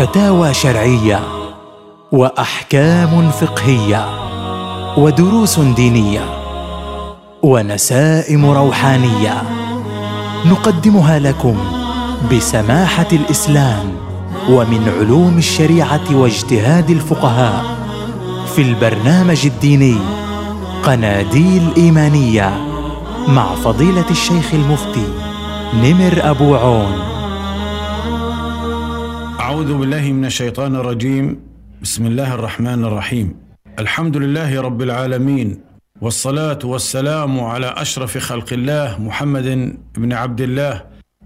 فتاوى شرعية وأحكام فقهية ودروس دينية ونسائم روحانية نقدمها لكم بسماحة الإسلام ومن علوم الشريعة واجتهاد الفقهاء في البرنامج الديني قناديل إيمانية مع فضيلة الشيخ المفتي نمر أبو عون. أعوذ بالله من الشيطان الرجيم. بسم الله الرحمن الرحيم. الحمد لله رب العالمين والصلاة والسلام على أشرف خلق الله محمد بن عبد الله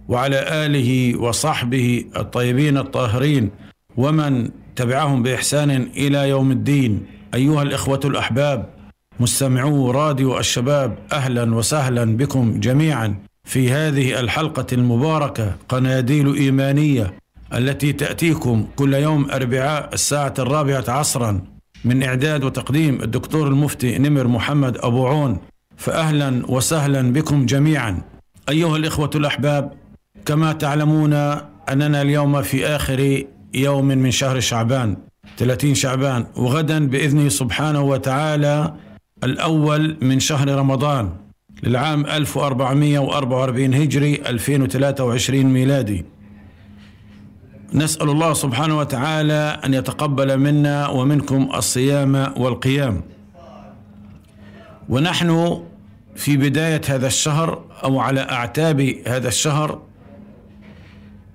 وعلى آله وصحبه الطيبين الطاهرين ومن تبعهم بإحسان إلى يوم الدين. أيها الإخوة الأحباب مستمعو راديو الشباب أهلا وسهلا بكم جميعا في هذه الحلقة المباركة قناديل إيمانية. التي تأتيكم كل يوم أربعاء الساعة الرابعة عصرا من إعداد وتقديم الدكتور المفتي نمر محمد أبو عون. فأهلا وسهلا بكم جميعا. أيها الإخوة الأحباب كما تعلمون أننا اليوم في آخر يوم من شهر شعبان 30 شعبان. وغدا بإذنه سبحانه وتعالى الأول من شهر رمضان للعام 1444 هجري 2023 ميلادي. نسأل الله سبحانه وتعالى أن يتقبل منا ومنكم الصيام والقيام. ونحن في بداية هذا الشهر أو على أعتاب هذا الشهر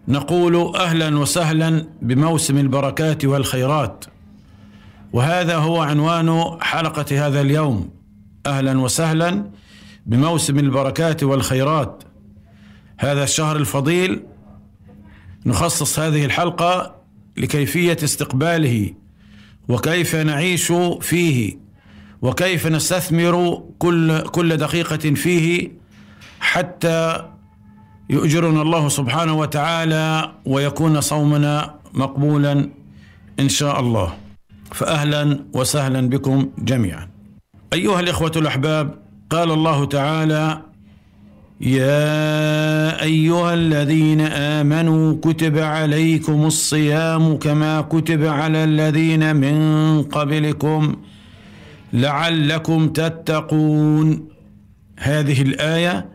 نقول أهلا وسهلا بموسم البركات والخيرات. وهذا هو عنوان حلقة هذا اليوم. أهلا وسهلا بموسم البركات والخيرات. هذا الشهر الفضيل نخصص هذه الحلقة لكيفية استقباله وكيف نعيش فيه وكيف نستثمر كل كل دقيقة فيه حتى يؤجرنا الله سبحانه وتعالى ويكون صومنا مقبولا إن شاء الله. فأهلا وسهلا بكم جميعا. أيها الإخوة الأحباب قال الله تعالى يا أيها الذين آمنوا كتب عليكم الصيام كما كتب على الذين من قبلكم لعلكم تتقون. هذه الآية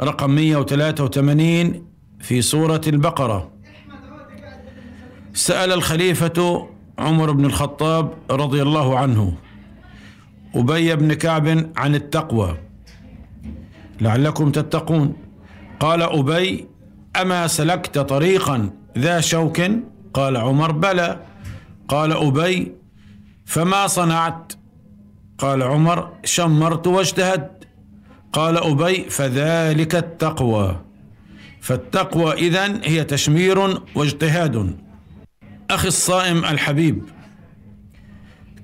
رقم 183 في سورة البقرة. سأل الخليفة عمر بن الخطاب رضي الله عنه أبي بن كعب عن التقوى. لعلكم تتقون. قال أبي أما سلكت طريقا ذا شوك؟ قال عمر بلى. قال أبي فما صنعت؟ قال عمر شمرت واجتهدت قال أبي فذلك التقوى. فالتقوى إذن هي تشمير واجتهاد. أخي الصائم الحبيب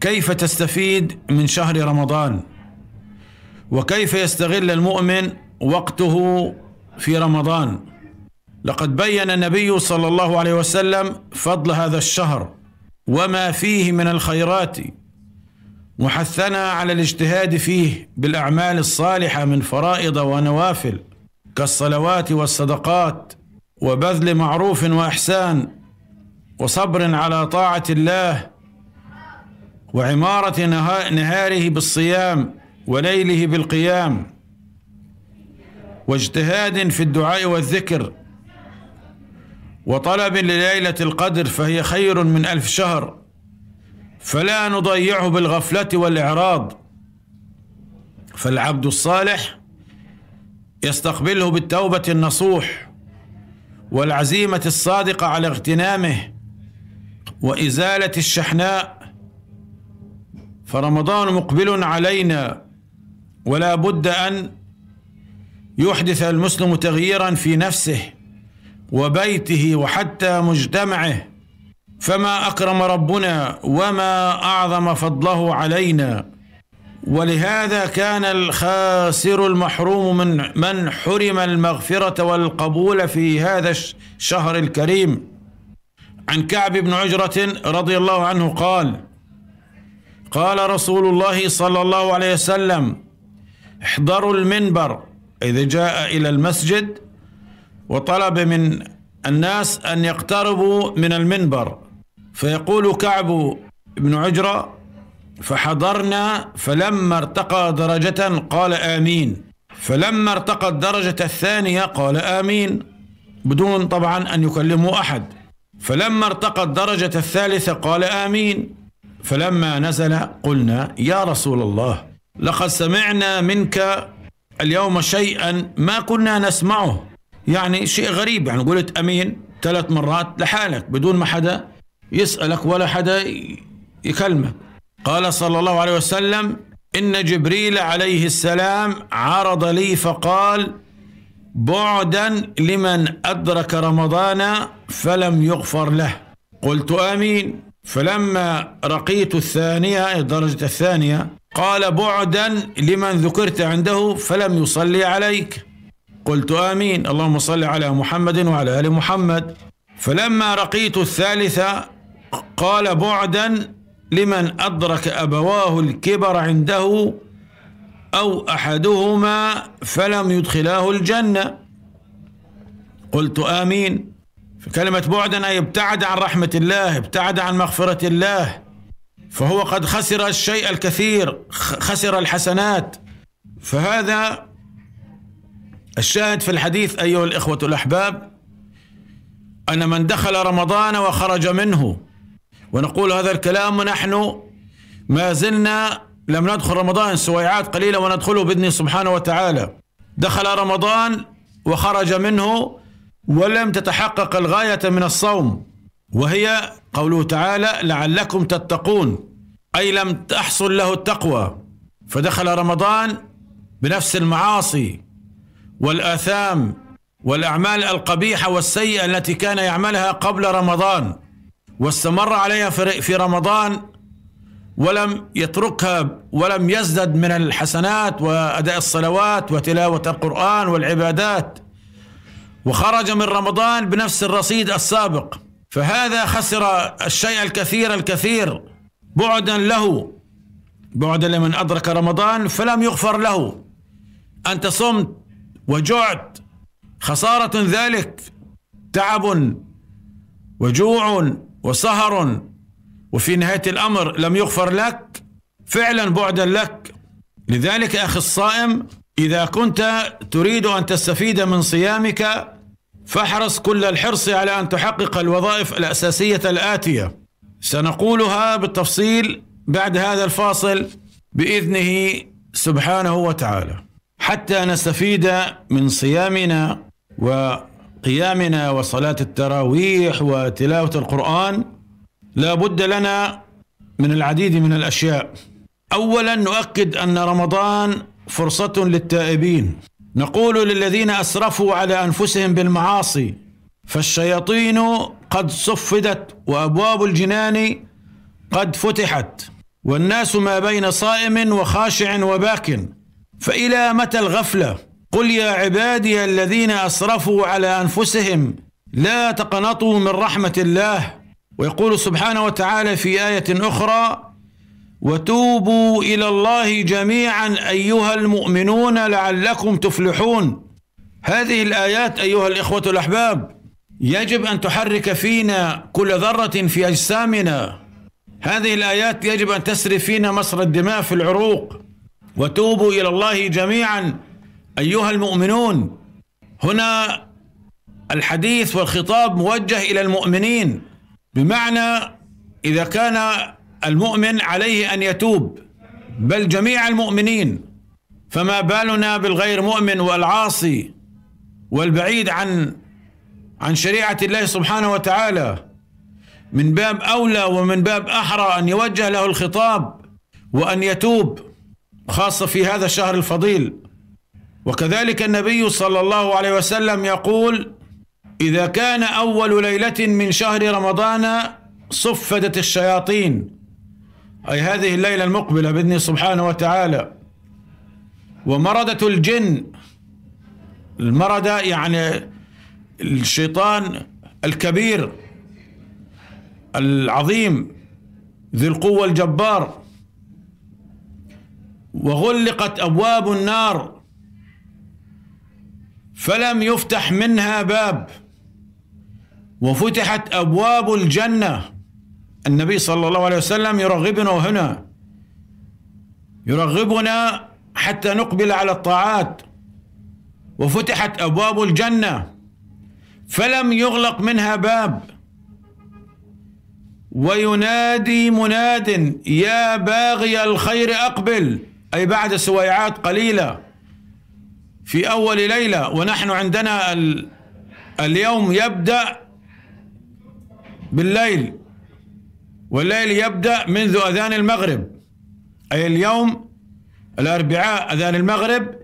كيف تستفيد من شهر رمضان؟ وكيف يستغل المؤمن وقته في رمضان؟ لقد بين النبي صلى الله عليه وسلم فضل هذا الشهر وما فيه من الخيرات وحثنا على الاجتهاد فيه بالأعمال الصالحة من فرائض ونوافل كالصلوات والصدقات وبذل معروف وإحسان وصبر على طاعة الله وعمارة نهاره بالصيام وليله بالقيام واجتهاد في الدعاء والذكر وطلب لليلة القدر فهي خير من ألف شهر. فلا نضيعه بالغفلة والإعراض. فالعبد الصالح يستقبله بالتوبة النصوح والعزيمة الصادقة على اغتنامه وإزالة الشحناء. فرمضان مقبل علينا ولا بد أن يحدث المسلم تغييرا في نفسه وبيته وحتى مجتمعه. فما أكرم ربنا وما أعظم فضله علينا. ولهذا كان الخاسر المحروم من من حرم المغفرة والقبول في هذا الشهر الكريم. عن كعب بن عجرة رضي الله عنه قال قال رسول الله صلى الله عليه وسلم احضروا المنبر إذا جاء إلى المسجد وطلب من الناس أن يقتربوا من المنبر. فيقول كعب بن عجرة فحضرنا فلما ارتقى درجة قال آمين. فلما ارتقى الدرجة الثانية قال آمين. بدون طبعا أن يكلمه أحد. فلما ارتقى الدرجة الثالثة قال آمين. فلما نزل قلنا يا رسول الله. لقد سمعنا منك اليوم شيئا ما كنا نسمعه. يعني شيء غريب. يعني قلت أمين ثلاث مرات لحالك بدون ما حدا يسألك ولا حدا يكلمك. قال صلى الله عليه وسلم إن جبريل عليه السلام عرض لي فقال بعدا لمن أدرك رمضان فلم يغفر له. قلت آمين. فلما رقيت الثانية الدرجة الثانية قال بعدا لمن ذكرت عنده فلم يصلي عليك. قلت آمين. اللهم صل على محمد وعلى آل محمد. فلما رقيت الثالثه قال بعدا لمن أدرك أبواه الكبر عنده أو أحدهما فلم يدخلاه الجنة. قلت آمين. فكلمة بعدا أي ابتعد عن رحمة الله ابتعد عن مغفرة الله. فهو قد خسر الشيء الكثير خسر الحسنات. فهذا الشاهد في الحديث أيها الإخوة الأحباب أن من دخل رمضان وخرج منه ونقول هذا الكلام ونحن ما زلنا لم ندخل رمضان سويعات قليلة وندخله باذنه سبحانه وتعالى. دخل رمضان وخرج منه ولم تتحقق الغاية من الصوم. وهي قوله تعالى لعلكم تتقون. أي لم تحصل له التقوى. فدخل رمضان بنفس المعاصي والآثام والأعمال القبيحة والسيئة التي كان يعملها قبل رمضان واستمر عليها في رمضان ولم يتركها ولم يزدد من الحسنات وأداء الصلوات وتلاوة القرآن والعبادات. وخرج من رمضان بنفس الرصيد السابق. فهذا خسر الشيء الكثير الكثير. بعدا له بعدا لمن أدرك رمضان فلم يغفر له. أنت صمت وجعت خسارة ذلك تعب وجوع وسهر وفي نهاية الأمر لم يغفر لك فعلا بعدا لك. لذلك أخي الصائم إذا كنت تريد أن تستفيد من صيامك فاحرص كل الحرص على أن تحقق الوظائف الأساسية الآتية. سنقولها بالتفصيل بعد هذا الفاصل بإذنه سبحانه وتعالى. حتى نستفيد من صيامنا وقيامنا وصلاة التراويح وتلاوة القرآن لا بد لنا من العديد من الأشياء. اولا نؤكد أن رمضان فرصة للتائبين. نقول للذين أسرفوا على أنفسهم بالمعاصي فالشياطين قد صفدت وأبواب الجنان قد فتحت والناس ما بين صائم وخاشع وباك فإلى متى الغفلة؟ قل يا عبادي الذين أسرفوا على أنفسهم لا تقنطوا من رحمة الله. ويقول سبحانه وتعالى في آية أخرى وتوبوا إلى الله جميعا أيها المؤمنون لعلكم تفلحون. هذه الآيات أيها الإخوة الأحباب يجب أن تحرك فينا كل ذرة في أجسامنا. هذه الآيات يجب أن تسري فينا مصر الدماء في العروق. وتوبوا إلى الله جميعا أيها المؤمنون. هنا الحديث والخطاب موجه إلى المؤمنين. بمعنى إذا كان المؤمن عليه أن يتوب بل جميع المؤمنين. فما بالنا بالغير مؤمن والعاصي والبعيد عن عن شريعة الله سبحانه وتعالى. من باب أولى ومن باب أحرى أن يوجه له الخطاب وأن يتوب خاصه في هذا الشهر الفضيل. وكذلك النبي صلى الله عليه وسلم يقول إذا كان أول ليلة من شهر رمضان صفدت الشياطين أي هذه الليلة المقبلة بإذنه سبحانه وتعالى. ومردة الجن. المردة يعني الشيطان الكبير العظيم ذي القوة الجبار. وغلقت أبواب النار. فلم يفتح منها باب. وفتحت أبواب الجنة. النبي صلى الله عليه وسلم يرغبنا هنا. يرغبنا حتى نقبل على الطاعات. وفتحت أبواب الجنة. فلم يغلق منها باب. وينادي مناد يا باغي الخير أقبل. أي بعد سويعات قليلة. في أول ليلة ونحن عندنا اليوم يبدأ بالليل. والليل يبدأ منذ أذان المغرب. أي اليوم الأربعاء أذان المغرب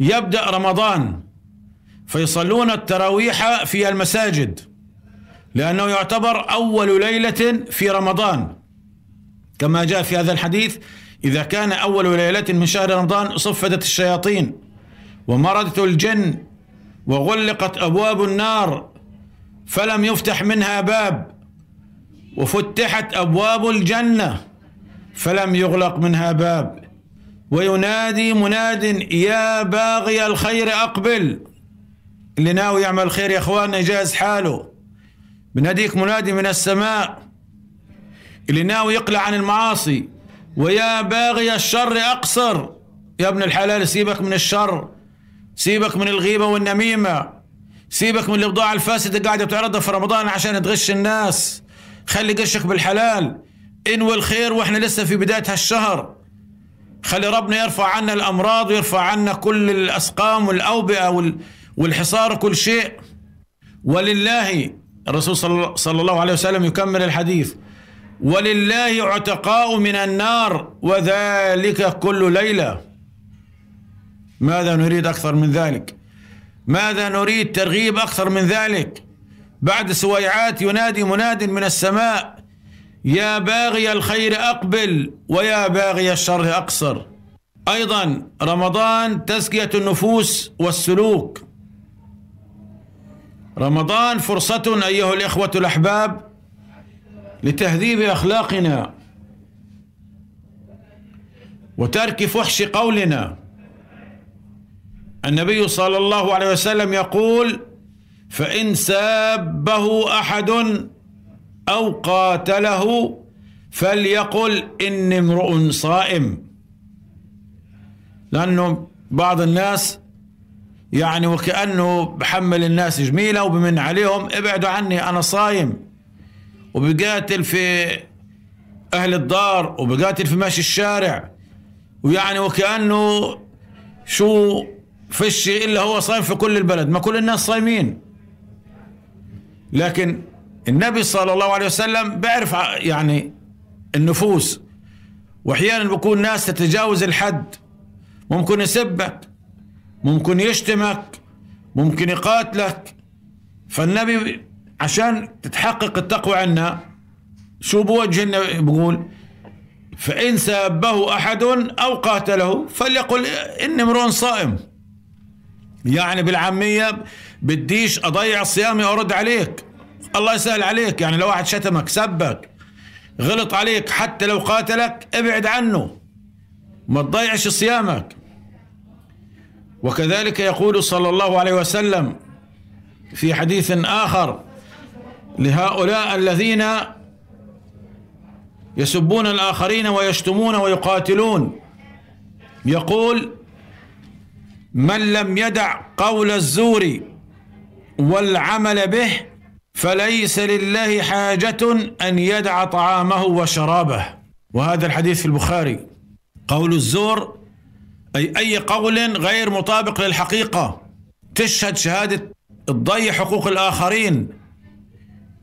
يبدأ رمضان. فيصلون التراويح في المساجد لأنه يعتبر أول ليلة في رمضان. كما جاء في هذا الحديث إذا كان أول ليلة من شهر رمضان صفدت الشياطين ومرضت الجن وغلقت أبواب النار فلم يفتح منها باب. وفتحت أبواب الجنة فلم يغلق منها باب. وينادي مناد يا باغي الخير أقبل. اللي ناوي يعمل خير يا إخواننا يجهز حاله. بناديك منادي من السماء. اللي ناوي يقلع عن المعاصي. ويا باغي الشر أقصر. يا ابن الحلال سيبك من الشر. سيبك من الغيبة والنميمة. سيبك من الإبضاع الفاسده قاعدة بتعرضها في رمضان عشان تغش الناس. خلي قشك بالحلال. انوي الخير وإحنا لسه في بداية هالشهر. خلي ربنا يرفع عنا الأمراض ويرفع عنا كل الأسقام والأوبئة والحصار وكل شيء. ولله الرسول صلى الله عليه وسلم يكمل الحديث. ولله عتقاء من النار وذلك كل ليلة. ماذا نريد أكثر من ذلك؟ ماذا نريد ترغيب أكثر من ذلك؟ بعد سويعات ينادي مناد من السماء يا باغي الخير أقبل ويا باغي الشر أقصر. أيضا رمضان تزكية النفوس والسلوك. رمضان فرصة أيها الإخوة الأحباب لتهذيب أخلاقنا وترك فحش قولنا. النبي صلى الله عليه وسلم يقول فإن سابه أحد أو قاتله فليقل إني امرؤ صائم. لأنه بعض الناس يعني وكأنه بحمل الناس جميلة وبمن عليهم ابعدوا عني أنا صايم. وبقاتل في أهل الدار وبقاتل في ماشي الشارع. ويعني وكأنه شو فيش إلا هو صايم في كل البلد. ما كل الناس صايمين. لكن النبي صلى الله عليه وسلم بيعرف يعني النفوس. وأحيانا بكون ناس تتجاوز الحد. ممكن يسبك ممكن يشتمك ممكن يقاتلك. فالنبي عشان تتحقق التقوى عنا شو بوجه النبي؟ بقول فإن سابه أحد أو قاتله فليقل إني امرؤ صائم. يعني بالعامية بديش أضيع صيامي وأرد عليك. الله يسهل عليك يعني لو واحد شتمك سبك غلط عليك حتى لو قاتلك ابعد عنه. ما تضيعش صيامك. وكذلك يقول صلى الله عليه وسلم في حديث آخر لهؤلاء الذين يسبون الآخرين ويشتمون ويقاتلون. يقول من لم يدع قول الزور والعمل به فليس لله حاجة أن يدع طعامه وشرابه. وهذا الحديث في البخاري. قول الزور أي أي قول غير مطابق للحقيقة. تشهد شهادة تضيع حقوق الآخرين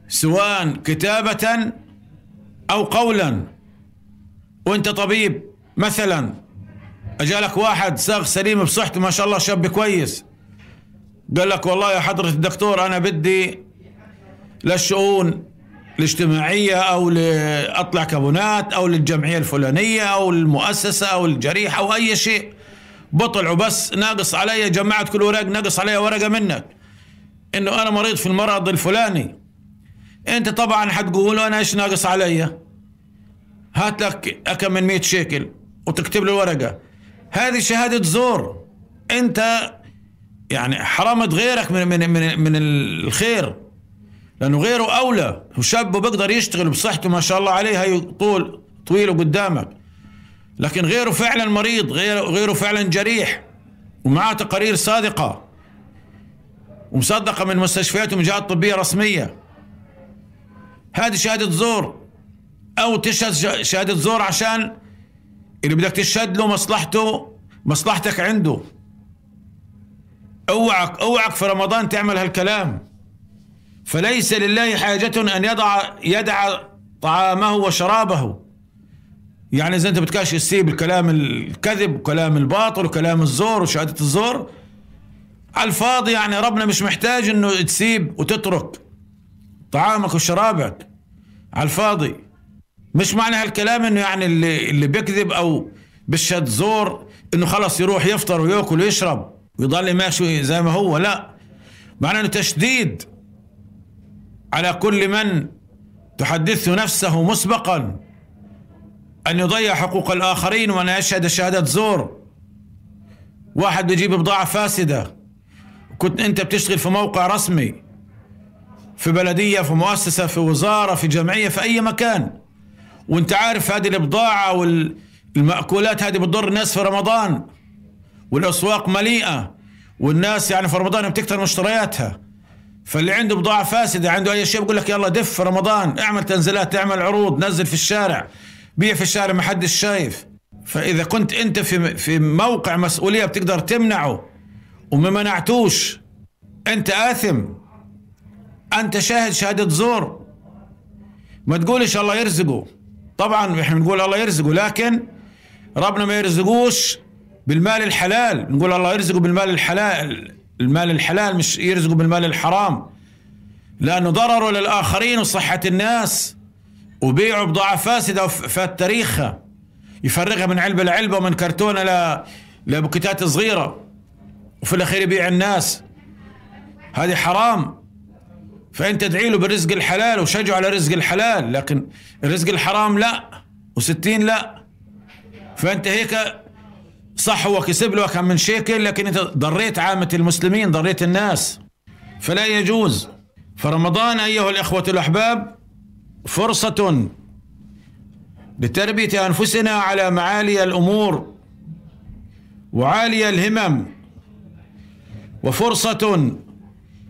سواء كتابة أو قولا. وأنت طبيب مثلا أجالك واحد ساق سليم بصحته ما شاء الله شاب كويس. قال لك والله يا حضرة الدكتور أنا بدي للشؤون الاجتماعية أو لأطلع كابونات أو للجمعية الفلانية أو المؤسسة أو الجريحة أو أي شيء. بطل وبس ناقص علي جمعت كل ورق ناقص علي ورقة منك. إنه أنا مريض في المرض الفلاني. أنت طبعا حتقول أنا إيش ناقص علي؟ هات لك كم من 100 شيكل وتكتب له الورقة. هذه شهادة زور. أنت يعني حرمت غيرك من من من, من الخير لأنه غيره أولى وشاب بيقدر يشتغل بصحته ما شاء الله عليه هي طول طويله قدامك لكن غيره فعلا مريض غيره غيره فعلا جريح ومعاه تقارير صادقة ومصدقة من مستشفيات ومجالات طبية رسمية. هذه شهادة زور أو تشهد شهادة زور عشان اللي بدك تشهد له مصلحته مصلحتك عنده. أوعك أوعك في رمضان تعمل هالكلام. فليس لله حاجة أن يضع يدع طعامه وشرابه. يعني إذا أنت بتكاش تسيب الكلام الكذب وكلام الباطل وكلام الزور وشهادة الزور على الفاضي يعني ربنا مش محتاج إنه تسيب وتترك طعامك وشرابك. على الفاضي. مش معنى هالكلام إنه يعني اللي اللي بيكذب أو بشهد زور إنه خلص يروح يفطر ويأكل ويشرب. ويضل ماشي زي ما هو لا. معنى إنه تشديد على كل من تحدث نفسه مسبقا. أن يضيع حقوق الآخرين وأن يشهد شهادة زور. واحد بيجيب بضاعة فاسدة. كنت أنت بتشتغل في موقع رسمي في بلدية في مؤسسة في وزارة في جمعية في أي مكان. وأنت عارف هذه البضاعة والمأكولات هذه بتضر الناس في رمضان. والأسواق مليئة والناس يعني في رمضان بتكثر مشترياتها. فاللي عنده بضاعة فاسدة عنده أي شيء بقول لك يلا دف في رمضان اعمل تنزيلات اعمل عروض نزل في الشارع بيع في الشارع ما حدش شايف. فإذا كنت أنت في في موقع مسؤولية بتقدر تمنعه وما منعتوش أنت آثم أنت شاهد شهادة زور. ما تقولش الله يرزقه. طبعا إحنا بنقول الله يرزقه لكن ربنا ما يرزقوش بالمال الحلال. نقول الله يرزقه بالمال الحلال. المال الحلال مش يرزقه بالمال الحرام. لأنه ضرره للآخرين وصحة الناس وبيعوا بضاعة فاسدة وفات تاريخها. يفرغها من علبة لعلبة ومن كرتونة ل... لبوكيتات صغيرة. وفي الأخير يبيع الناس. هذه حرام. فأنت ادعي له بالرزق الحلال وشجعه على رزق الحلال. لكن الرزق الحرام لا. وستين لا. فأنت هيك صح هو كسب له كم من شيكل لكن انت ضريت عامة المسلمين ضريت الناس. فلا يجوز. فرمضان أيها الأخوة الأحباب فرصة لتربية أنفسنا على معالي الأمور وعالي الهمم وفرصة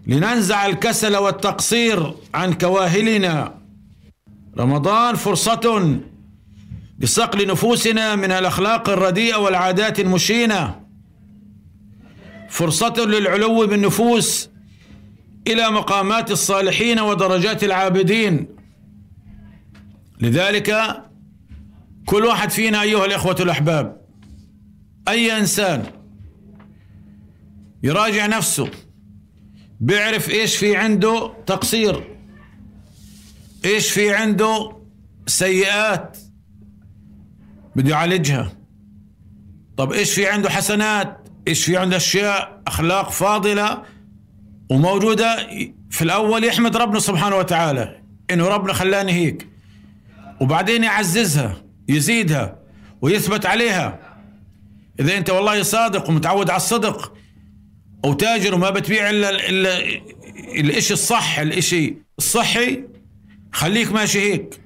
لننزع الكسل والتقصير عن كواهلنا. رمضان فرصة لصقل نفوسنا من الأخلاق الرديئة والعادات المشينة. فرصة للعلو بالنفوس إلى مقامات الصالحين ودرجات العابدين. لذلك كل واحد فينا أيها الإخوة الأحباب أي إنسان يراجع نفسه بيعرف إيش في عنده تقصير إيش في عنده سيئات بده يعالجها. طب إيش في عنده حسنات؟ إيش في عنده أشياء؟ أخلاق فاضلة وموجودة في الأول يحمد ربنا سبحانه وتعالى إنه ربنا خلاني هيك. وبعدين يعززها يزيدها ويثبت عليها. إذا أنت والله صادق ومتعود على الصدق أو تاجر وما بتبيع إلا الا الإشي الصح الإشي الصحي خليك ماشي هيك.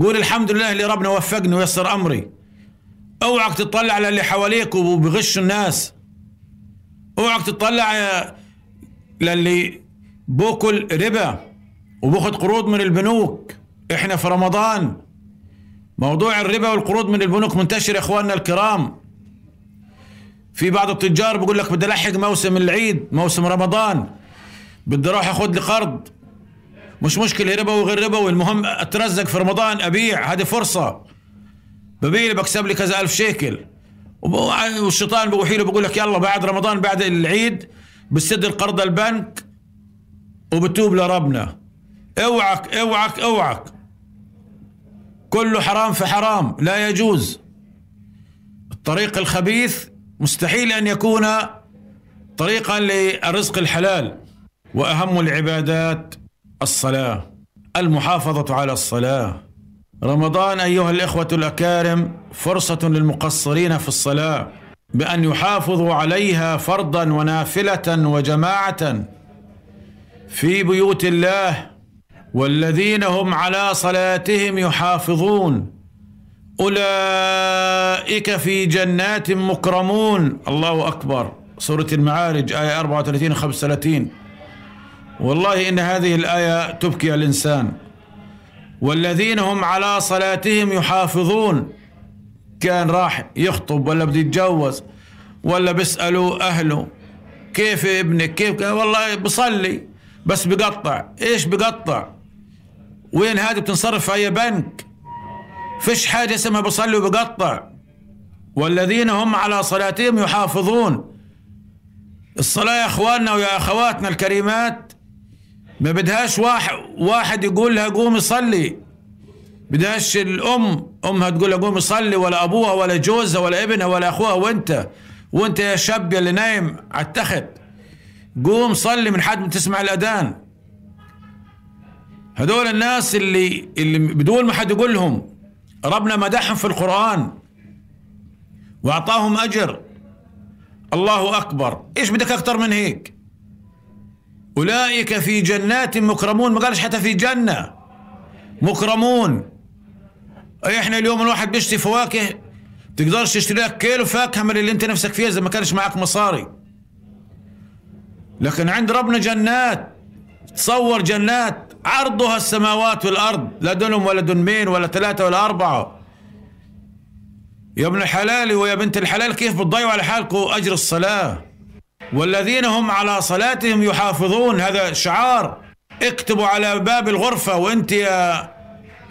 قول الحمد لله اللي ربنا وفقني ويسر أمري. اوعك تطلع على اللي حواليك وبغش الناس. اوعك تطلع للي بوكل ربا وباخد قروض من البنوك. إحنا في رمضان. موضوع الربا والقروض من البنوك منتشر يا اخواننا الكرام. في بعض التجار بيقول لك بدي الحق موسم العيد موسم رمضان. بدي أروح اخذ لي قرض. مش مشكلة ربا وغير ربا المهم اترزق في رمضان ابيع هذه فرصة. ببيع بكسب لي كذا ألف شيكل. والشيطان بوحي له بقول لك يلا بعد رمضان بعد العيد بسد القرض البنك وبتوب لربنا. اوعك اوعك اوعك. كله حرام في حرام لا يجوز. الطريق الخبيث مستحيل أن يكون طريقا للرزق الحلال. وأهم العبادات الصلاة المحافظة على الصلاة. رمضان أيها الإخوة الأكارم فرصة للمقصرين في الصلاة بأن يحافظوا عليها فرضا ونافلة وجماعة في بيوت الله والذين هم على صلاتهم يحافظون. أولئك في جنات مكرمون. الله أكبر. سورة المعارج آية 34 و 35 والله إن هذه الآية تبكي الإنسان. والذين هم على صلاتهم يحافظون. كان راح يخطب ولا بده يتجوز ولا بيسألوا أهله كيف ابنك؟ كيف والله بصلي بس بقطع. إيش بقطع؟ وين هذه بتنصرف في أي بنك؟ فيش حاجة اسمها بصلي وبقطع. والذين هم على صلاتهم يحافظون. الصلاة يا إخواننا ويا أخواتنا الكريمات ما بدهاش واحد واحد يقول لها قوم صلي. بدهاش الأم أمها تقول لها قوم صلي ولا أبوها ولا جوزها ولا ابنها ولا أخوها وأنت. وأنت يا شاب اللي نايم على التخت. قوم صلي من حد ما تسمع الأذان. هذول الناس اللي اللي بدون ما حد يقول لهم ربنا مدحهم في القرآن. وأعطاهم أجر. الله أكبر. إيش بدك أكثر من هيك؟ أولئك في جنات مكرمون. ما قالش حتى في جنة. مكرمون. إحنا اليوم الواحد بيشتري فواكه تقدرش تشتري لك كيلو فاكهة من اللي أنت نفسك فيها إذا ما كانش معك مصاري. لكن عند ربنا جنات. تصور جنات. عرضها السماوات والأرض. لا دنم ولا دنمين ولا ثلاثة ولا أربعة. يا ابن الحلال ويا بنت الحلال كيف بتضيعوا على حالكم أجر الصلاة؟ والذين هم على صلاتهم يحافظون. هذا شعار. اكتبوا على باب الغرفة وانت يا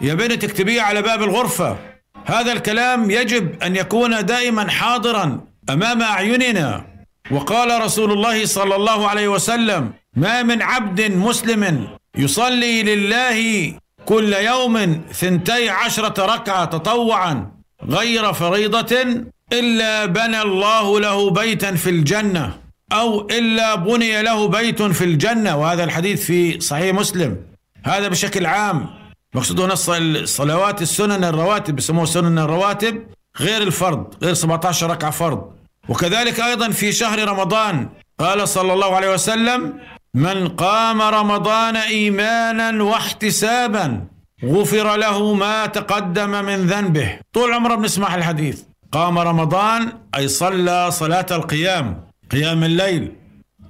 يا بنت اكتبيه على باب الغرفة. هذا الكلام يجب أن يكون دائما حاضرا أمام أعيننا. وقال رسول الله صلى الله عليه وسلم ما من عبد مسلم يصلي لله كل يوم ثنتي عشرة ركعة تطوعا غير فريضة إلا بنى الله له بيتا في الجنة. أو إلا بني له بيت في الجنة وهذا الحديث في صحيح مسلم. هذا بشكل عام. مقصود هنا الصلوات السنن الرواتب بسموه سنن الرواتب غير الفرض غير 17 ركعة فرض. وكذلك أيضا في شهر رمضان قال صلى الله عليه وسلم من قام رمضان ايمانا واحتسابا غفر له ما تقدم من ذنبه. طول عمره بنسمع الحديث. قام رمضان أي صلى صلاة القيام. قيام الليل.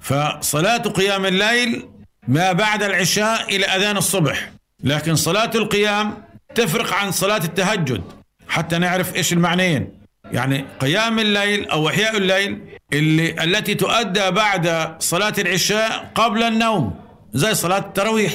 فصلاة قيام الليل ما بعد العشاء إلى أذان الصبح. لكن صلاة القيام تفرق عن صلاة التهجد حتى نعرف إيش المعنيين. يعني قيام الليل أو إحياء الليل اللي التي تؤدى بعد صلاة العشاء قبل النوم زي صلاة التراويح.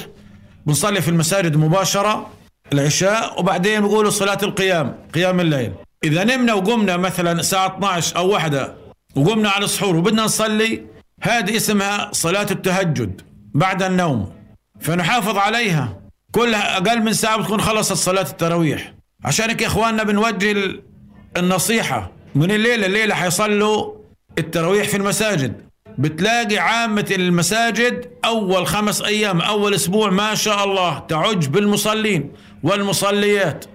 بنصلي في المساجد مباشرة العشاء وبعدين بقولوا صلاة القيام قيام الليل. إذا نمنا وقمنا مثلا الساعة 12 أو واحدة وقمنا على السحور وبدنا نصلي. هذه اسمها صلاة التهجد بعد النوم. فنحافظ عليها. كلها أقل من ساعة بتكون خلصت صلاة التراويح. عشانك يا إخواننا بنوجه النصيحة. من الليلة الليلة حيصلوا التراويح في المساجد. بتلاقي عامة المساجد أول خمس أيام أول أسبوع ما شاء الله تعج بالمصلين والمصليات.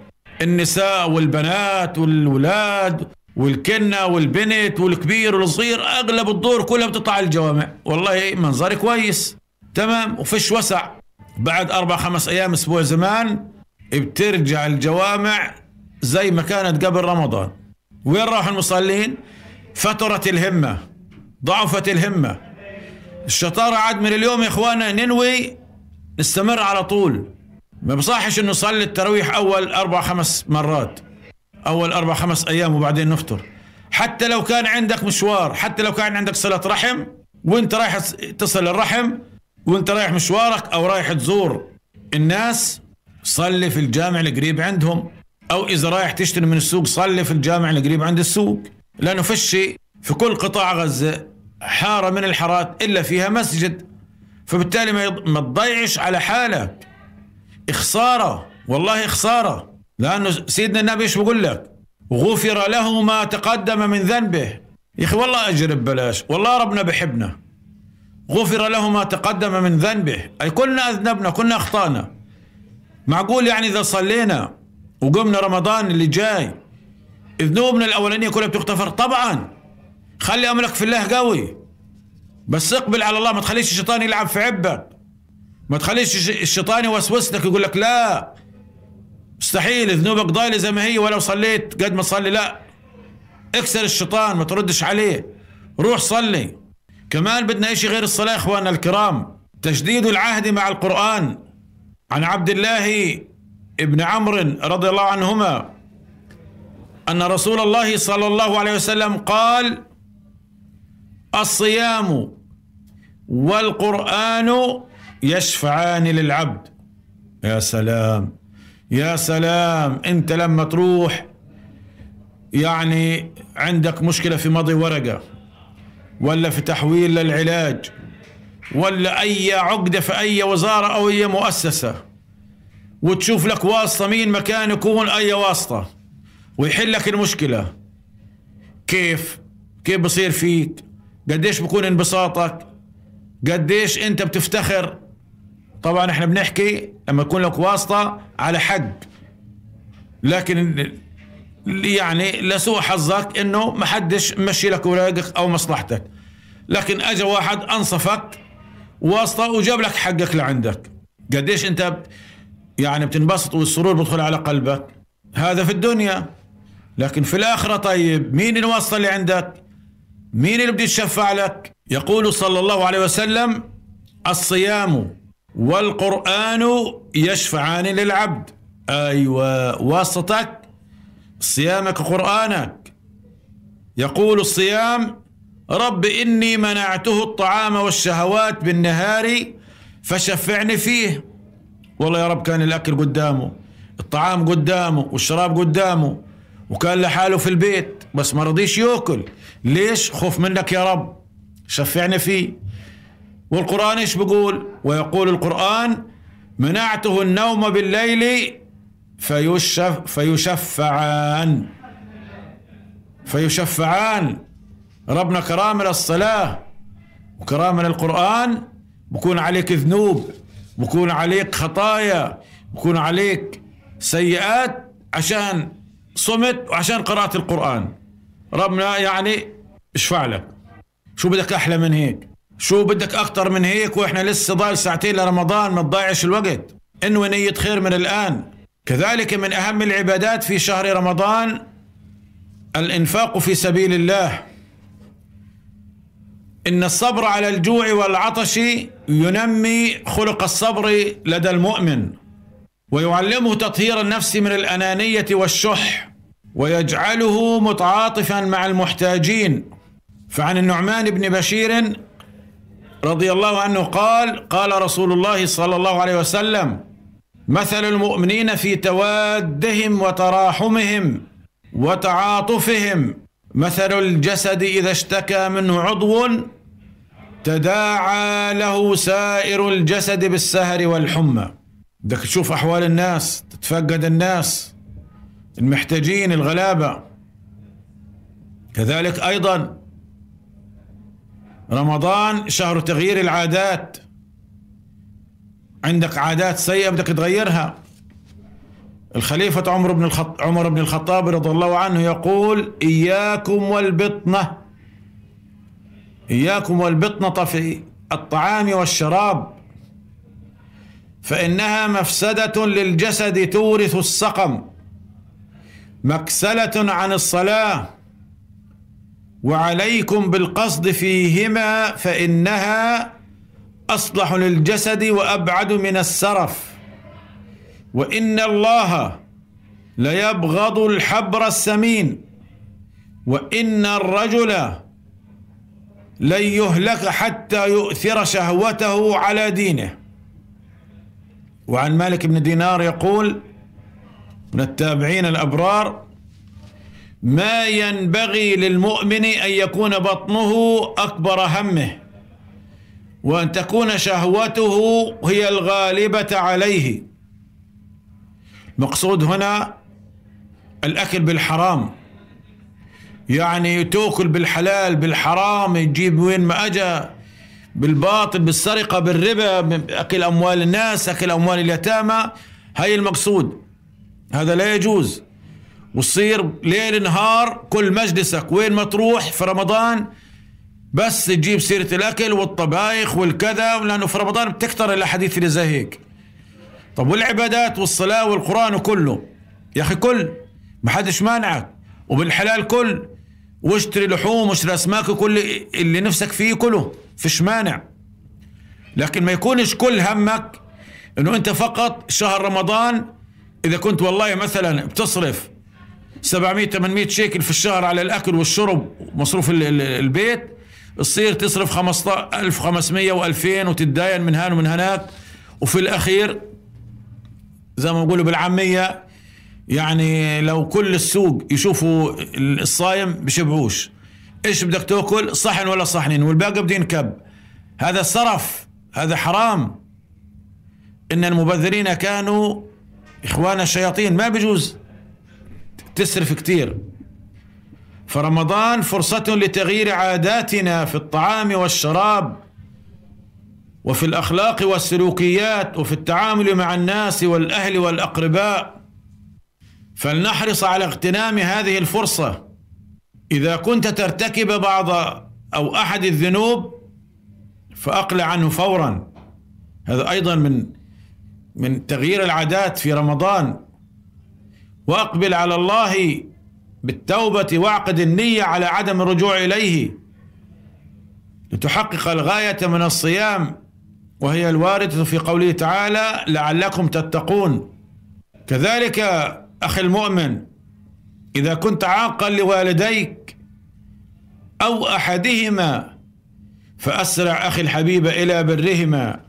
النساء والبنات والولاد والكنة والبنت والكبير والصغير أغلب الدور كلها بتطلع الجوامع. والله منظر كويس. تمام؟ وفيش وسع. بعد أربع خمس أيام أسبوع زمان بترجع الجوامع زي ما كانت قبل رمضان. وين راحوا المصلين؟ فترت الهمة. ضعفت الهمة. الشطارة عاد من اليوم يا إخوانا ننوي نستمر على طول. ما بصحش إنه نصلي التراويح أول أربع خمس مرات. أول أربع خمس أيام وبعدين نفطر. حتى لو كان عندك مشوار حتى لو كان عندك صلة رحم وانت رايح تصل الرحم وانت رايح مشوارك أو رايح تزور الناس صلي في الجامع القريب عندهم. أو إذا رايح تشتري من السوق صلي في الجامع القريب عند السوق. لأنه فيش في كل قطاع غزة حارة من الحارات إلا فيها مسجد. فبالتالي ما تضيعش على حالك. خسارة والله خسارة لأنه سيدنا النبي إيش بقول لك؟ غفر له ما تقدم من ذنبه. يا أخي والله أجر ببلاش. والله ربنا بحبنا. غفر له ما تقدم من ذنبه. أي كلنا أذنبنا كنا أخطأنا. معقول يعني إذا صلينا وقمنا رمضان اللي جاي ذنوبنا الأولانية كلها بتغتفر؟ طبعا. خلي أمرك في الله قوي. بس اقبل على الله. ما تخليش الشيطان يلعب في عبك. ما تخليش الشيطان يوسوس لك يقول لك لا. مستحيل ذنوبك ضايلة زي ما هي ولو صليت قد ما تصلي لا. اكسر الشيطان ما تردش عليه. روح صلي. كمان بدنا إشي غير الصلاة إخواننا الكرام. تجديد العهد مع القرآن. عن عبد الله ابن عمرو رضي الله عنهما أن رسول الله صلى الله عليه وسلم قال الصيام والقرآن يشفعان للعبد. يا سلام. يا سلام انت لما تروح يعني عندك مشكلة في مضي ورقة ولا في تحويل للعلاج ولا أي عقدة في أي وزارة أو أي مؤسسة وتشوف لك واسطة مين مكان يكون أي واسطة ويحل لك المشكلة. كيف؟ كيف بصير فيك؟ قديش بكون انبساطك؟ قديش انت بتفتخر؟ طبعا إحنا بنحكي لما يكون لك واسطة على حق لكن يعني لسوء حظك إنه ما حدش مشي لك اوراقك أو مصلحتك. لكن اجى واحد أنصفك واسطة وجاب لك حقك لعندك. قديش أنت يعني بتنبسط والسرور بدخل على قلبك. هذا في الدنيا. لكن في الآخرة طيب مين الواسطة اللي عندك؟ مين اللي بده يتشفع لك؟ يقول صلى الله عليه وسلم الصيام. والقرآن يشفعان للعبد. أيوة واسطتك صيامك قرآنك. يقول الصيام رب إني منعته الطعام والشهوات بالنهار فشفعني فيه. والله يا رب كان الأكل قدامه الطعام قدامه والشراب قدامه وكان لحاله في البيت بس ما رضيش يأكل. ليش؟ خوف منك يا رب. شفعني فيه. والقرآن إيش بيقول؟ ويقول القرآن منعته النوم بالليل فيشف فيشفعان. فيشفعان. ربنا كرامل الصلاة وكرامل القرآن بكون عليك ذنوب بكون عليك خطايا بكون عليك سيئات عشان صمت وعشان قرأت القرآن. ربنا يعني اشفع لك شو بدك أحلى من هيك؟ شو بدك أكتر من هيك وإحنا لسه ضايل ساعتين لرمضان ما تضيعش الوقت؟ انوي نية خير من الآن. كذلك من أهم العبادات في شهر رمضان الإنفاق في سبيل الله. إن الصبر على الجوع والعطش ينمي خلق الصبر لدى المؤمن ويعلمه تطهير النفس من الأنانية والشح ويجعله متعاطفا مع المحتاجين. فعن النعمان بن بشير رضي الله عنه قال قال رسول الله صلى الله عليه وسلم مثل المؤمنين في توادهم وتراحمهم وتعاطفهم. مثل الجسد إذا اشتكى منه عضو تداعى له سائر الجسد بالسهر والحمى. بدك تشوف أحوال الناس تتفقد الناس المحتاجين الغلابة. كذلك أيضا رمضان شهر تغيير العادات. عندك عادات سيئة بدك تغيرها. الخليفة عمر بن الخط... عمر بن الخطاب رضي الله عنه يقول إياكم والبطنة إياكم والبطنة في الطعام والشراب. فإنها مفسدة للجسد تورث السقم. مكسلة عن الصلاة. وعليكم بالقصد فيهما فإنها أصلح للجسد وأبعد من السرف. وإن الله ليبغض الحبر السمين. وإن الرجل لن يهلك حتى يؤثر شهوته على دينه. وعن مالك بن دينار يقول من التابعين الأبرار ما ينبغي للمؤمن أن يكون بطنه أكبر همه وأن تكون شهوته هي الغالبة عليه. مقصود هنا الأكل بالحرام. يعني تأكل بالحلال بالحرام تجيب وين ما أجا بالباطل بالسرقة بالربا أكل أموال الناس أكل أموال اليتامى. هاي المقصود. هذا لا يجوز. وتصير ليل نهار كل مجلسك وين ما تروح في رمضان بس تجيب سيرة الأكل والطبايخ والكذا لأنه في رمضان بتكتر الأحاديث اللي زي هيك. طب والعبادات والصلاة والقرآن وكله. يا أخي كل ما حدش مانعك. وبالحلال كل. واشتري لحوم واشتري أسماك وكل اللي نفسك فيه كله. فيش مانع. لكن ما يكونش كل همك إنه أنت فقط شهر رمضان إذا كنت والله مثلا بتصرف 700 800 شيكل في الشهر على الأكل والشرب ومصروف البيت. تصير تصرف 15 1500 و2000 وتتداين من هان ومن هناك. وفي الأخير زي ما بيقولوا بالعامية يعني لو كل السوق يشوفوا الصايم بشبعوش. إيش بدك تأكل؟ صحن ولا صحنين؟ والباقي بدين كب هذا صرف هذا حرام. إن المبذرين كانوا إخوان الشياطين. ما بيجوز تسرف كتير. فرمضان فرصة لتغيير عاداتنا في الطعام والشراب وفي الأخلاق والسلوكيات وفي التعامل مع الناس والأهل والأقرباء. فلنحرص على اغتنام هذه الفرصة. إذا كنت ترتكب بعض أو أحد الذنوب فأقلع عنه فورا. هذا أيضا من من تغيير العادات في رمضان. واقبل على الله بالتوبة واعقد النية على عدم الرجوع إليه. لتحقق الغاية من الصيام وهي الوارده في قوله تعالى لعلكم تتقون. كذلك أخي المؤمن إذا كنت عاقا لوالديك أو أحدهما فأسرع أخي الحبيب إلى برهما.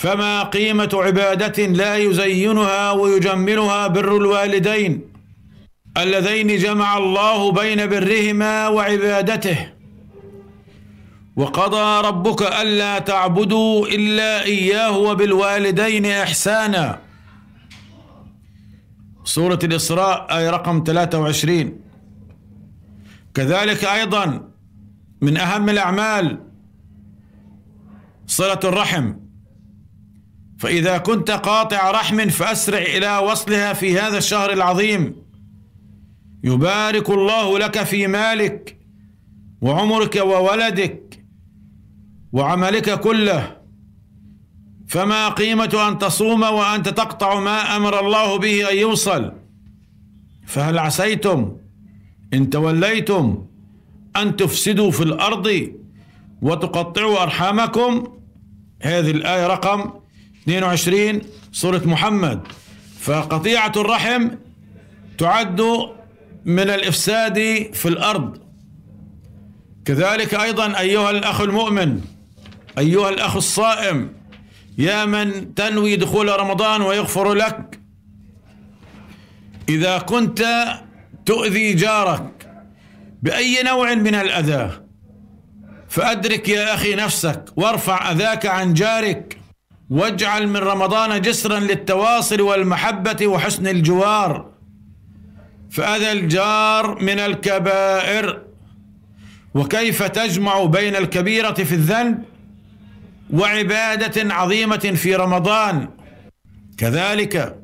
فما قيمة عبادة لا يزينها ويجملها بر الوالدين اللذين جمع الله بين برهما وعبادته. وقضى ربك ألا تعبدوا إلا إياه وبالوالدين إحسانا. سورة الإسراء آية رقم 23 كذلك أيضا من أهم الأعمال صلة الرحم. فإذا كنت قاطع رحم فأسرع إلى وصلها في هذا الشهر العظيم. يبارك الله لك في مالك وعمرك وولدك وعملك كله. فما قيمة أن تصوم وأنت تقطع ما أمر الله به أن يوصل. فهل عسيتم إن توليتم أن تفسدوا في الأرض وتقطعوا أرحامكم؟ هذه الآية رقم 22 سورة محمد. فقطيعة الرحم تعد من الإفساد في الأرض. كذلك أيضا أيها الأخ المؤمن أيها الأخ الصائم يا من تنوي دخول رمضان ويغفر لك إذا كنت تؤذي جارك بأي نوع من الأذى فأدرك يا أخي نفسك وارفع أذاك عن جارك واجعل من رمضان جسرا للتواصل والمحبة وحسن الجوار. فأذى الجار من الكبائر وكيف تجمع بين الكبيرة في الذنب وعبادة عظيمة في رمضان. كذلك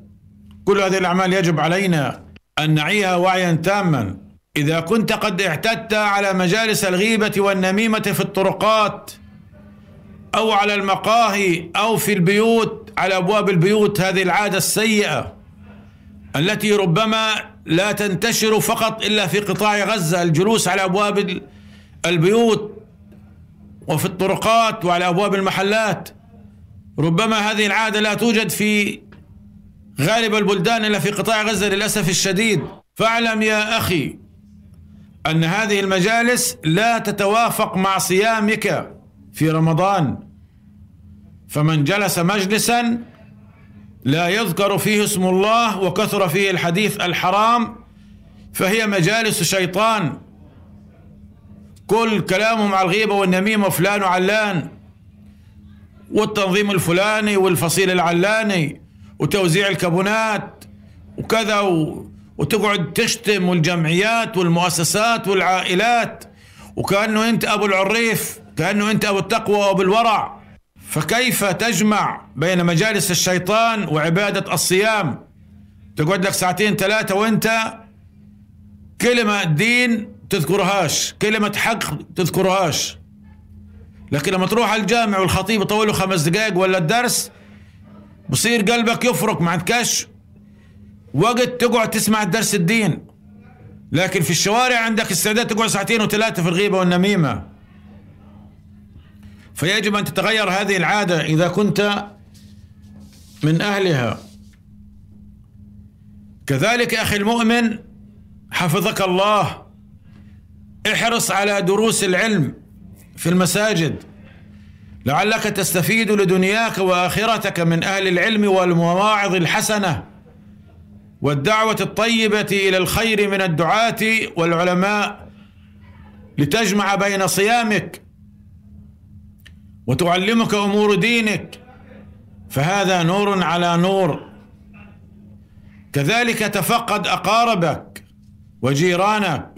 كل هذه الأعمال يجب علينا أن نعيها وعيا تاما. إذا كنت قد اعتدت على مجالس الغيبة والنميمة في الطرقات أو على المقاهي أو في البيوت على أبواب البيوت هذه العادة السيئة التي ربما لا تنتشر فقط إلا في قطاع غزة الجلوس على أبواب البيوت وفي الطرقات وعلى أبواب المحلات. ربما هذه العادة لا توجد في غالب البلدان إلا في قطاع غزة للأسف الشديد. فاعلم يا أخي أن هذه المجالس لا تتوافق مع صيامك. في رمضان فمن جلس مجلسا لا يذكر فيه اسم الله وكثر فيه الحديث الحرام فهي مجالس شيطان كل كلامهم على الغيبة والنميمة فلان وعلان والتنظيم الفلاني والفصيل العلاني وتوزيع الكابونات وكذا. وتقعد تشتم والجمعيات والمؤسسات والعائلات وكأنه أنت أبو العريف كأنه أنت أبو التقوى وأبو الورع. فكيف تجمع بين مجالس الشيطان وعبادة الصيام؟ تقعد لك ساعتين ثلاثة وأنت كلمة دين تذكرهاش كلمة حق تذكرهاش. لكن لما تروح على الجامع والخطيب يطول خمس دقائق ولا الدرس بصير قلبك يفرك ما عندكش وقت تقعد تسمع الدرس الدين. لكن في الشوارع عندك استعداد تقعد ساعتين وثلاثة في الغيبة والنميمة. فيجب أن تتغير هذه العادة إذا كنت من أهلها. كذلك أخي المؤمن حفظك الله. احرص على دروس العلم في المساجد. لعلك تستفيد لدنياك وآخرتك من أهل العلم والمواعظ الحسنة. والدعوة الطيبة إلى الخير من الدعاة والعلماء لتجمع بين صيامك وتعلمك أمور دينك فهذا نور على نور. كذلك تفقد أقاربك وجيرانك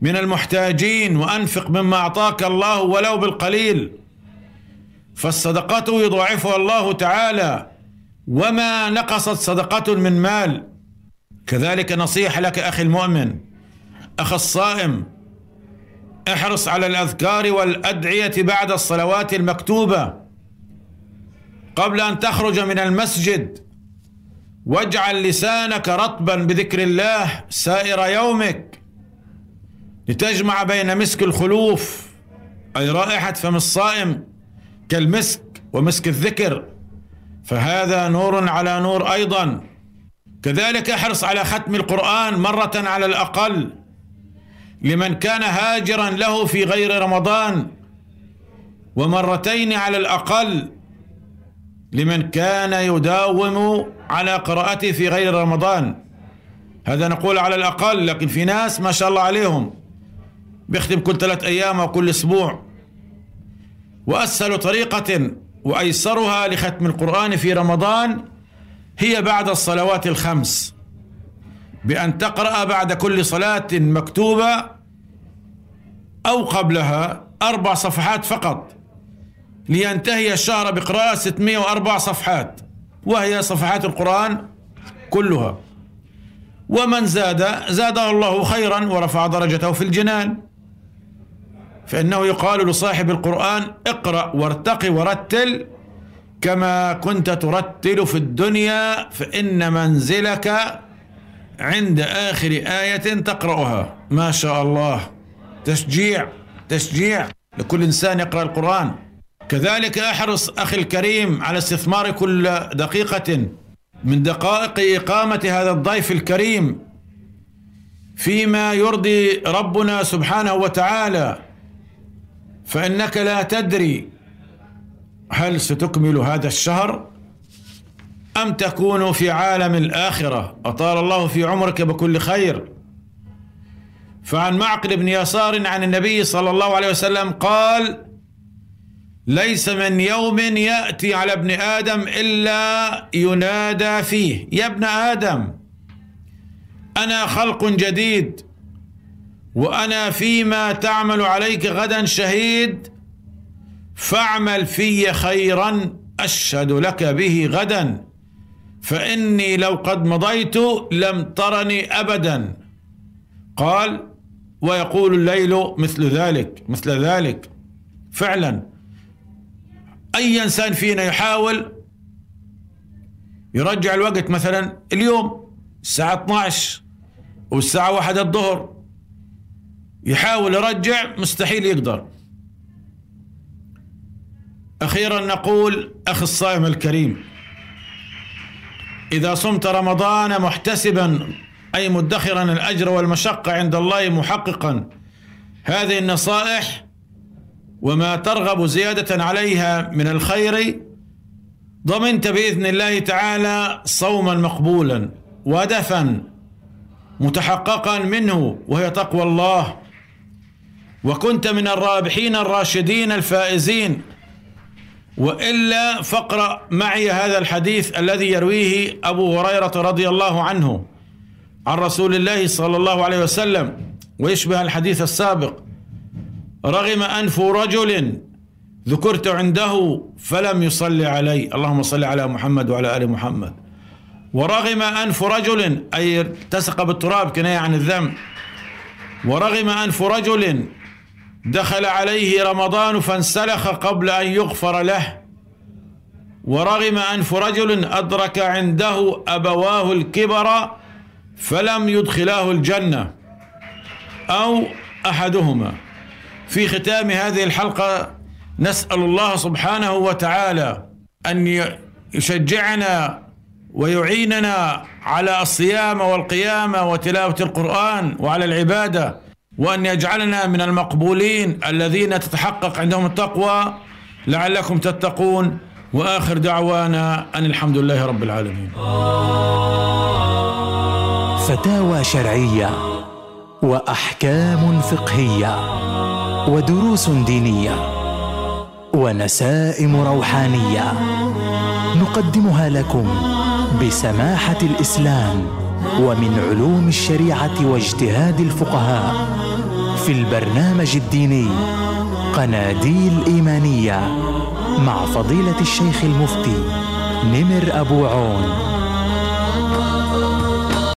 من المحتاجين وأنفق مما أعطاك الله ولو بالقليل. فالصدقة يضاعفها الله تعالى وما نقصت صدقة من مال. كذلك نصيحه لك أخي المؤمن أخ الصائم احرص على الأذكار والأدعية بعد الصلوات المكتوبة. قبل أن تخرج من المسجد واجعل لسانك رطبا بذكر الله سائر يومك لتجمع بين مسك الخلوف أي رائحة فم الصائم كالمسك ومسك الذكر. فهذا نور على نور أيضا. كذلك احرص على ختم القرآن مرة على الأقل لمن كان هاجرا له في غير رمضان ومرتين على الأقل لمن كان يداوم على قراءته في غير رمضان. هذا نقول على الأقل لكن في ناس ما شاء الله عليهم بيختم كل ثلاث أيام أو كل أسبوع. وأسهل طريقة وأيسرها لختم القرآن في رمضان هي بعد الصلوات الخمس. بأن تقرأ بعد كل صلاة مكتوبة أو قبلها أربع صفحات فقط. لينتهي الشهر بقراءة 604 صفحات. وهي صفحات القرآن كلها. ومن زاد زاده الله خيرا ورفع درجته في الجنان. فإنه يقال لصاحب القرآن اقرأ وارتقي ورتل كما كنت ترتل في الدنيا فإن منزلك عند آخر آية تقرأها. ما شاء الله. تشجيع تشجيع. لكل إنسان يقرأ القرآن. كذلك أحرص أخي الكريم على استثمار كل دقيقة من دقائق إقامة هذا الضيف الكريم فيما يرضي ربنا سبحانه وتعالى. فإنك لا تدري هل ستكمل هذا الشهر أم تكون في عالم الآخرة؟ أطال الله في عمرك بكل خير. فعن معقل بن يسار عن النبي صلى الله عليه وسلم قال ليس من يوم يأتي على ابن آدم إلا ينادى فيه. يا ابن آدم أنا خلق جديد وأنا فيما تعمل عليك غدا شهيد فاعمل في خيرا أشهد لك به غدا. فإني لو قد مضيت لم ترني أبدا. قال ويقول الليل مثل ذلك مثل ذلك. فعلا. أي إنسان فينا يحاول يرجع الوقت مثلا اليوم الساعة 12 والساعة 1 الظهر يحاول يرجع مستحيل يقدر. أخيرا نقول أخي الصائم الكريم إذا صمت رمضان محتسبا أي مدخرا الأجر والمشقة عند الله محققا هذه النصائح وما ترغب زيادة عليها من الخير ضمنت بإذن الله تعالى صوما مقبولا ودفا متحققا منه وهي تقوى الله. وكنت من الرابحين الراشدين الفائزين وإلا فاقرأ معي هذا الحديث الذي يرويه أبو هريرة رضي الله عنه عن رسول الله صلى الله عليه وسلم ويشبه الحديث السابق. رغم أنف رجل ذكرت عنده فلم يصلي علي. اللهم صل على محمد وعلى آل محمد. ورغم أنف رجل أي التصق بالتراب كناية عن الذنب. ورغم أنف رجل دخل عليه رمضان فانسلخ قبل أن يغفر له ورغم أنف رجل أدرك عنده أبواه الكبر فلم يدخلاه الجنة أو أحدهما. في ختام هذه الحلقة نسأل الله سبحانه وتعالى أن يشجعنا ويعيننا على الصيام والقيام وتلاوة القرآن وعلى العبادة وأن يجعلنا من المقبولين الذين تتحقق عندهم التقوى. لعلكم تتقون. وآخر دعوانا أن الحمد لله رب العالمين. فتاوى شرعية وأحكام فقهية ودروس دينية ونسائم روحانية نقدمها لكم بسماحة الإسلام. ومن علوم الشريعة واجتهاد الفقهاء في البرنامج الديني قناديل إيمانية مع فضيلة الشيخ المفتي نمر أبو عون.